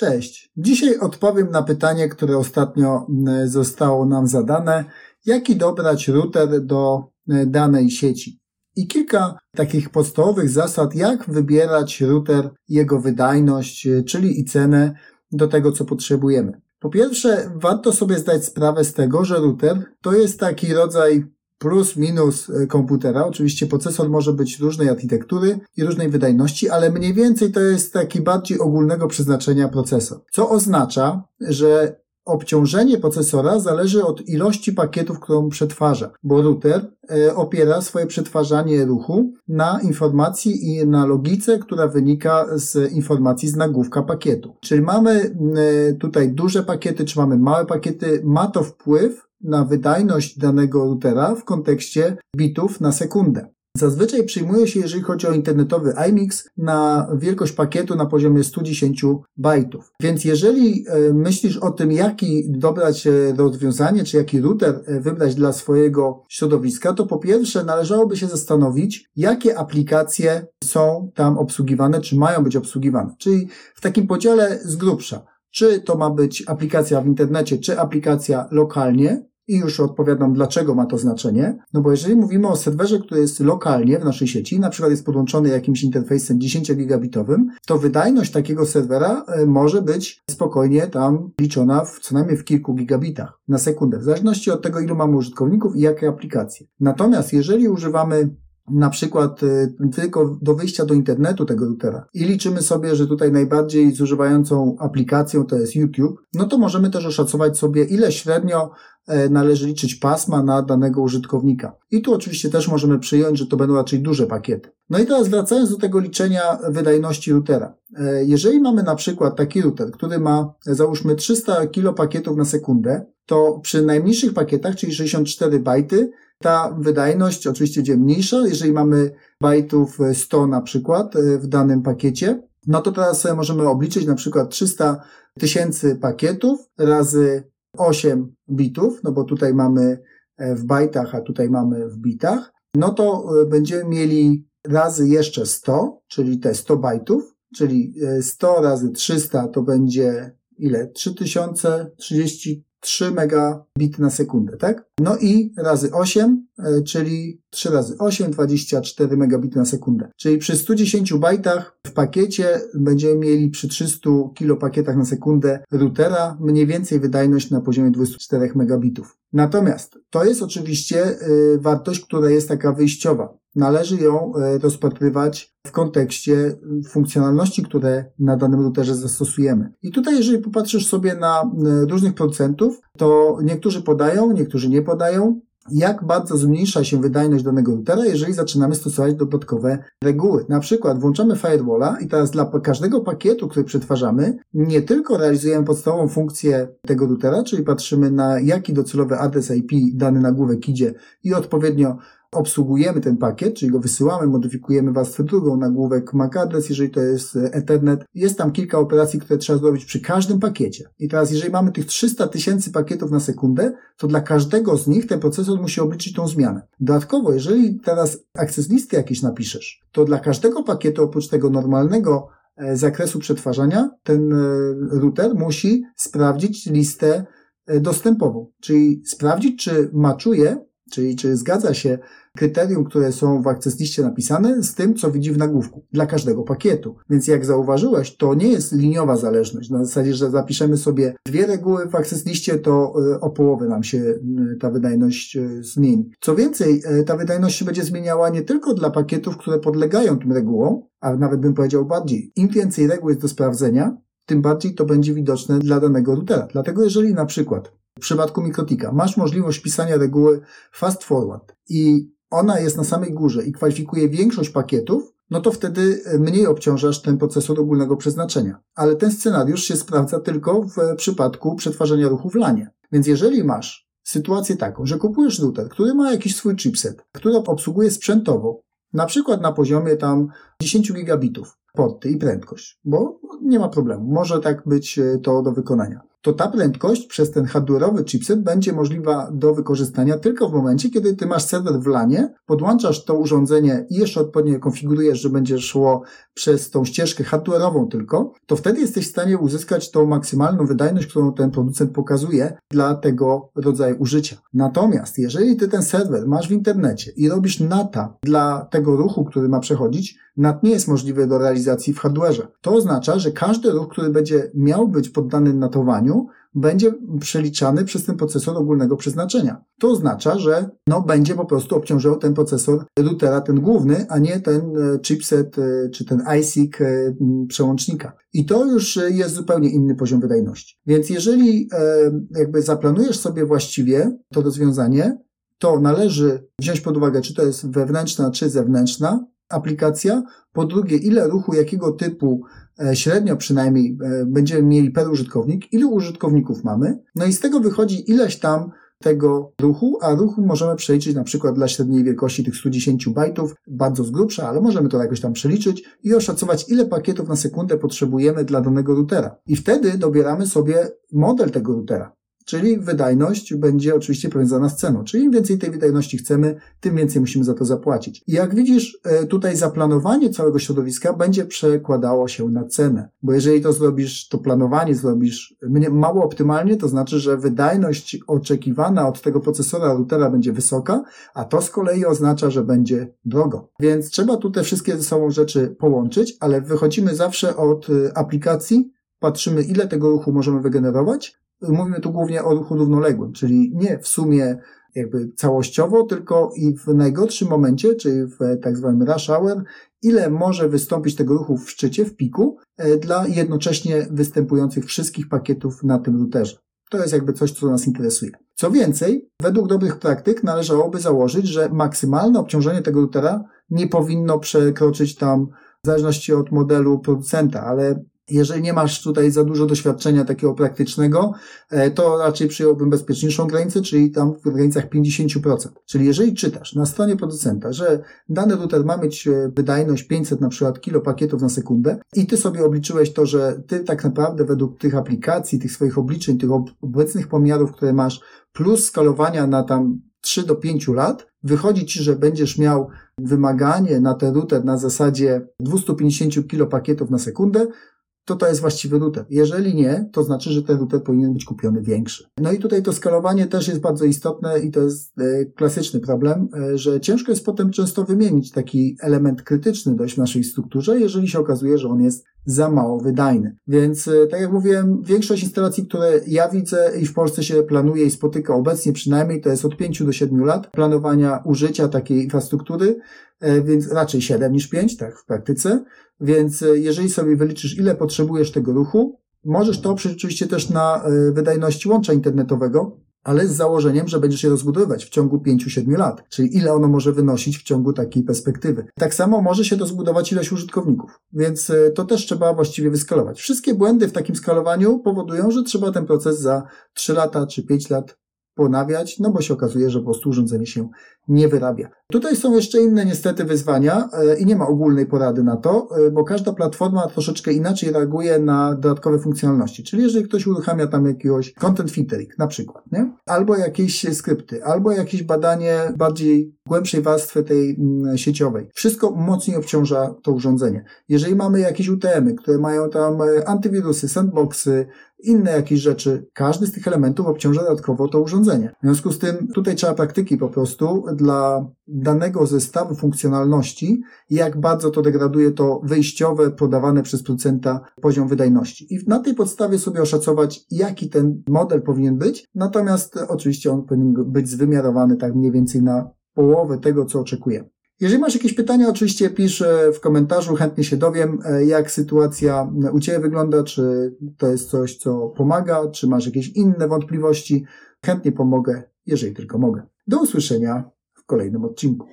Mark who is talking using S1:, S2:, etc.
S1: Cześć. Dzisiaj odpowiem na pytanie, które ostatnio zostało nam zadane. Jaki dobrać router do danej sieci? I kilka takich podstawowych zasad, jak wybierać router, jego wydajność, czyli i cenę do tego, co potrzebujemy. Po pierwsze, warto sobie zdać sprawę z tego, że router to jest taki rodzaj plus minus e, komputera. Oczywiście procesor może być różnej architektury i różnej wydajności, ale mniej więcej to jest taki bardziej ogólnego przeznaczenia procesor. Co oznacza, że obciążenie procesora zależy od ilości pakietów, którą przetwarza, bo router e, opiera swoje przetwarzanie ruchu na informacji i na logice, która wynika z informacji z nagłówka pakietu. Czyli mamy e, tutaj duże pakiety, czy mamy małe pakiety, ma to wpływ na wydajność danego routera w kontekście bitów na sekundę. Zazwyczaj przyjmuje się, jeżeli chodzi o internetowy iMix, na wielkość pakietu na poziomie 110 bajtów. Więc jeżeli e, myślisz o tym, jaki dobrać e, rozwiązanie, czy jaki router e, wybrać dla swojego środowiska, to po pierwsze należałoby się zastanowić, jakie aplikacje są tam obsługiwane, czy mają być obsługiwane. Czyli w takim podziale z grubsza. Czy to ma być aplikacja w internecie, czy aplikacja lokalnie, i już odpowiadam, dlaczego ma to znaczenie. No bo jeżeli mówimy o serwerze, który jest lokalnie w naszej sieci, na przykład jest podłączony jakimś interfejsem 10 gigabitowym, to wydajność takiego serwera e, może być spokojnie tam liczona w co najmniej w kilku gigabitach na sekundę, w zależności od tego, ilu mamy użytkowników i jakie aplikacje. Natomiast jeżeli używamy na przykład y, tylko do wyjścia do internetu tego routera i liczymy sobie, że tutaj najbardziej zużywającą aplikacją to jest YouTube, no to możemy też oszacować sobie, ile średnio e, należy liczyć pasma na danego użytkownika. I tu oczywiście też możemy przyjąć, że to będą raczej duże pakiety. No i teraz wracając do tego liczenia wydajności routera. E, jeżeli mamy na przykład taki router, który ma załóżmy 300 kilo pakietów na sekundę, to przy najmniejszych pakietach, czyli 64 bajty, ta wydajność oczywiście będzie mniejsza. Jeżeli mamy bajtów 100 na przykład e, w danym pakiecie, no to teraz możemy obliczyć na przykład 300 tysięcy pakietów razy 8 bitów, no bo tutaj mamy e, w bajtach, a tutaj mamy w bitach, no to e, będziemy mieli razy jeszcze 100, czyli te 100 bajtów, czyli 100 razy 300 to będzie ile? 3030 3 megabit na sekundę, tak? No i razy 8, e, czyli 3 razy 8, 24 megabity na sekundę. Czyli przy 110 bajtach w pakiecie będziemy mieli przy 300 kilopakietach na sekundę routera mniej więcej wydajność na poziomie 24 megabitów. Natomiast to jest oczywiście e, wartość, która jest taka wyjściowa. Należy ją e, rozpatrywać w kontekście funkcjonalności, które na danym routerze zastosujemy. I tutaj, jeżeli popatrzysz sobie na e, różnych procentów, to niektórzy podają, niektórzy nie podają, jak bardzo zmniejsza się wydajność danego routera, jeżeli zaczynamy stosować dodatkowe reguły. Na przykład włączamy firewalla i teraz dla każdego pakietu, który przetwarzamy, nie tylko realizujemy podstawową funkcję tego routera, czyli patrzymy na jaki docelowy adres IP dany nagłówek idzie i odpowiednio obsługujemy ten pakiet, czyli go wysyłamy, modyfikujemy warstwę drugą, nagłówek MAC adres, jeżeli to jest Ethernet. Jest tam kilka operacji, które trzeba zrobić przy każdym pakiecie. I teraz, jeżeli mamy tych 300 tysięcy pakietów na sekundę, to dla każdego z nich ten procesor musi obliczyć tą zmianę. Dodatkowo, jeżeli teraz access listy jakieś napiszesz, to dla każdego pakietu oprócz tego normalnego e, zakresu przetwarzania, ten e, router musi sprawdzić listę e, dostępową, czyli sprawdzić, czy maczuje Czyli czy zgadza się kryterium, które są w access liście napisane z tym, co widzi w nagłówku dla każdego pakietu. Więc jak zauważyłeś, to nie jest liniowa zależność. Na zasadzie, że zapiszemy sobie dwie reguły w access liście, to e, o połowę nam się e, ta wydajność e, zmieni. Co więcej, ta wydajność się będzie zmieniała nie tylko dla pakietów, które podlegają tym regułom, a nawet bym powiedział bardziej. Im więcej reguł jest do sprawdzenia, tym bardziej to będzie widoczne dla danego routera. Dlatego jeżeli na przykład w przypadku Mikrotika masz możliwość pisania reguły fast forward i ona jest na samej górze i kwalifikuje większość pakietów, no to wtedy mniej obciążasz ten procesor ogólnego przeznaczenia. Ale ten scenariusz się sprawdza tylko w przypadku przetwarzania ruchu w lanie. Więc jeżeli masz sytuację taką, że kupujesz router, który ma jakiś swój chipset, który obsługuje sprzętowo, na przykład na poziomie tam 10 gigabitów porty i prędkość, bo nie ma problemu, może tak być e, to do wykonania. To ta prędkość przez ten hardware'owy chipset będzie możliwa do wykorzystania tylko w momencie, kiedy ty masz serwer w LANie, podłączasz to urządzenie i jeszcze odpowiednio konfigurujesz, że będzie szło przez tą ścieżkę hardware'ową tylko, to wtedy jesteś w stanie uzyskać tą maksymalną wydajność, którą ten producent pokazuje dla tego rodzaju użycia. Natomiast jeżeli ty ten serwer masz w internecie i robisz NATA dla tego ruchu, który ma przechodzić, NAT nie jest możliwy do realizacji w hardware'ze. To oznacza, że każdy ruch, który będzie miał być poddany natowaniu, będzie przeliczany przez ten procesor ogólnego przeznaczenia. To oznacza, że no, będzie po prostu obciążał ten procesor routera, ten główny, a nie ten e, chipset e, czy ten ISIC e, przełącznika. I to już jest zupełnie inny poziom wydajności. Więc jeżeli jakby zaplanujesz sobie właściwie to rozwiązanie, to należy wziąć pod uwagę, czy to jest wewnętrzna, czy zewnętrzna aplikacja. Po drugie, ile ruchu, jakiego typu E, średnio przynajmniej e, będziemy mieli per użytkownik, ilu użytkowników mamy, no i z tego wychodzi ileś tam tego ruchu, a ruchu możemy przeliczyć na przykład dla średniej wielkości tych 110 bajtów, bardzo z grubsza, ale możemy to jakoś tam przeliczyć i oszacować, ile pakietów na sekundę potrzebujemy dla danego routera. I wtedy dobieramy sobie model tego routera. Czyli wydajność będzie oczywiście powiązana z ceną. Czyli im więcej tej wydajności chcemy, tym więcej musimy za to zapłacić. I jak widzisz, e, tutaj zaplanowanie całego środowiska będzie przekładało się na cenę. Bo jeżeli to zrobisz, to planowanie zrobisz mało optymalnie, to znaczy, że wydajność oczekiwana od tego procesora routera będzie wysoka, a to z kolei oznacza, że będzie drogo. Więc trzeba tu te wszystkie ze sobą rzeczy połączyć, ale wychodzimy zawsze od e, aplikacji, patrzymy ile tego ruchu możemy wygenerować, mówimy tu głównie o ruchu równoległym, czyli nie w sumie jakby całościowo, tylko i w najgorszym momencie, czyli w tak zwanym rush hour, ile może wystąpić tego ruchu w szczycie, w piku, e, dla jednocześnie występujących wszystkich pakietów na tym routerze. To jest jakby coś, co nas interesuje. Co więcej, według dobrych praktyk należałoby założyć, że maksymalne obciążenie tego routera nie powinno przekroczyć tam w zależności od modelu producenta, ale jeżeli nie masz tutaj za dużo doświadczenia takiego praktycznego, e, to raczej przyjąłbym bezpieczniejszą granicę, czyli tam w granicach 50%. Czyli jeżeli czytasz na stronie producenta, że dany router ma mieć e, wydajność 500 na przykład kilo pakietów na sekundę i ty sobie obliczyłeś to, że ty tak naprawdę według tych aplikacji, tych swoich obliczeń, tych obecnych pomiarów, które masz, plus skalowania na tam 3 do 5 lat, wychodzi ci, że będziesz miał wymaganie na ten router na zasadzie 250 kilo pakietów na sekundę, to to jest właściwy router. Jeżeli nie, to znaczy, że ten router powinien być kupiony większy. No i tutaj to skalowanie też jest bardzo istotne i to jest e, klasyczny problem, e, że ciężko jest potem często wymienić taki element krytyczny dość w naszej strukturze, jeżeli się okazuje, że on jest za mało wydajny. Więc e, tak jak mówiłem, większość instalacji, które ja widzę i w Polsce się planuje i spotyka obecnie przynajmniej, to jest od 5 do 7 lat planowania użycia takiej infrastruktury, więc raczej 7 niż 5, tak w praktyce. Więc e, jeżeli sobie wyliczysz, ile potrzebujesz tego ruchu, możesz to oprzeć oczywiście też na e, wydajności łącza internetowego, ale z założeniem, że będziesz je rozbudowywać w ciągu 5-7 lat, czyli ile ono może wynosić w ciągu takiej perspektywy. Tak samo może się rozbudować ilość użytkowników, więc e, to też trzeba właściwie wyskalować. Wszystkie błędy w takim skalowaniu powodują, że trzeba ten proces za 3 lata czy 5 lat ponawiać, no bo się okazuje, że po prostu urządzenie się nie wyrabia. Tutaj są jeszcze inne niestety wyzwania e, i nie ma ogólnej porady na to, e, bo każda platforma troszeczkę inaczej reaguje na dodatkowe funkcjonalności. Czyli jeżeli ktoś uruchamia tam jakiegoś content filtering na przykład, nie? albo jakieś skrypty, albo jakieś badanie bardziej głębszej warstwy tej mm, sieciowej. Wszystko mocniej obciąża to urządzenie. Jeżeli mamy jakieś UTM-y, które mają tam e, antywirusy, sandboxy, inne jakieś rzeczy, każdy z tych elementów obciąża dodatkowo to urządzenie. W związku z tym tutaj trzeba praktyki po prostu dla danego zestawu funkcjonalności, jak bardzo to degraduje to wyjściowe, podawane przez producenta poziom wydajności. I na tej podstawie sobie oszacować, jaki ten model powinien być, natomiast oczywiście on powinien być zwymiarowany tak mniej więcej na połowę tego, co oczekujemy. Jeżeli masz jakieś pytania, oczywiście pisz w komentarzu, chętnie się dowiem, e, jak sytuacja u Ciebie wygląda, czy to jest coś, co pomaga, czy masz jakieś inne wątpliwości. Chętnie pomogę, jeżeli tylko mogę. Do usłyszenia w kolejnym odcinku.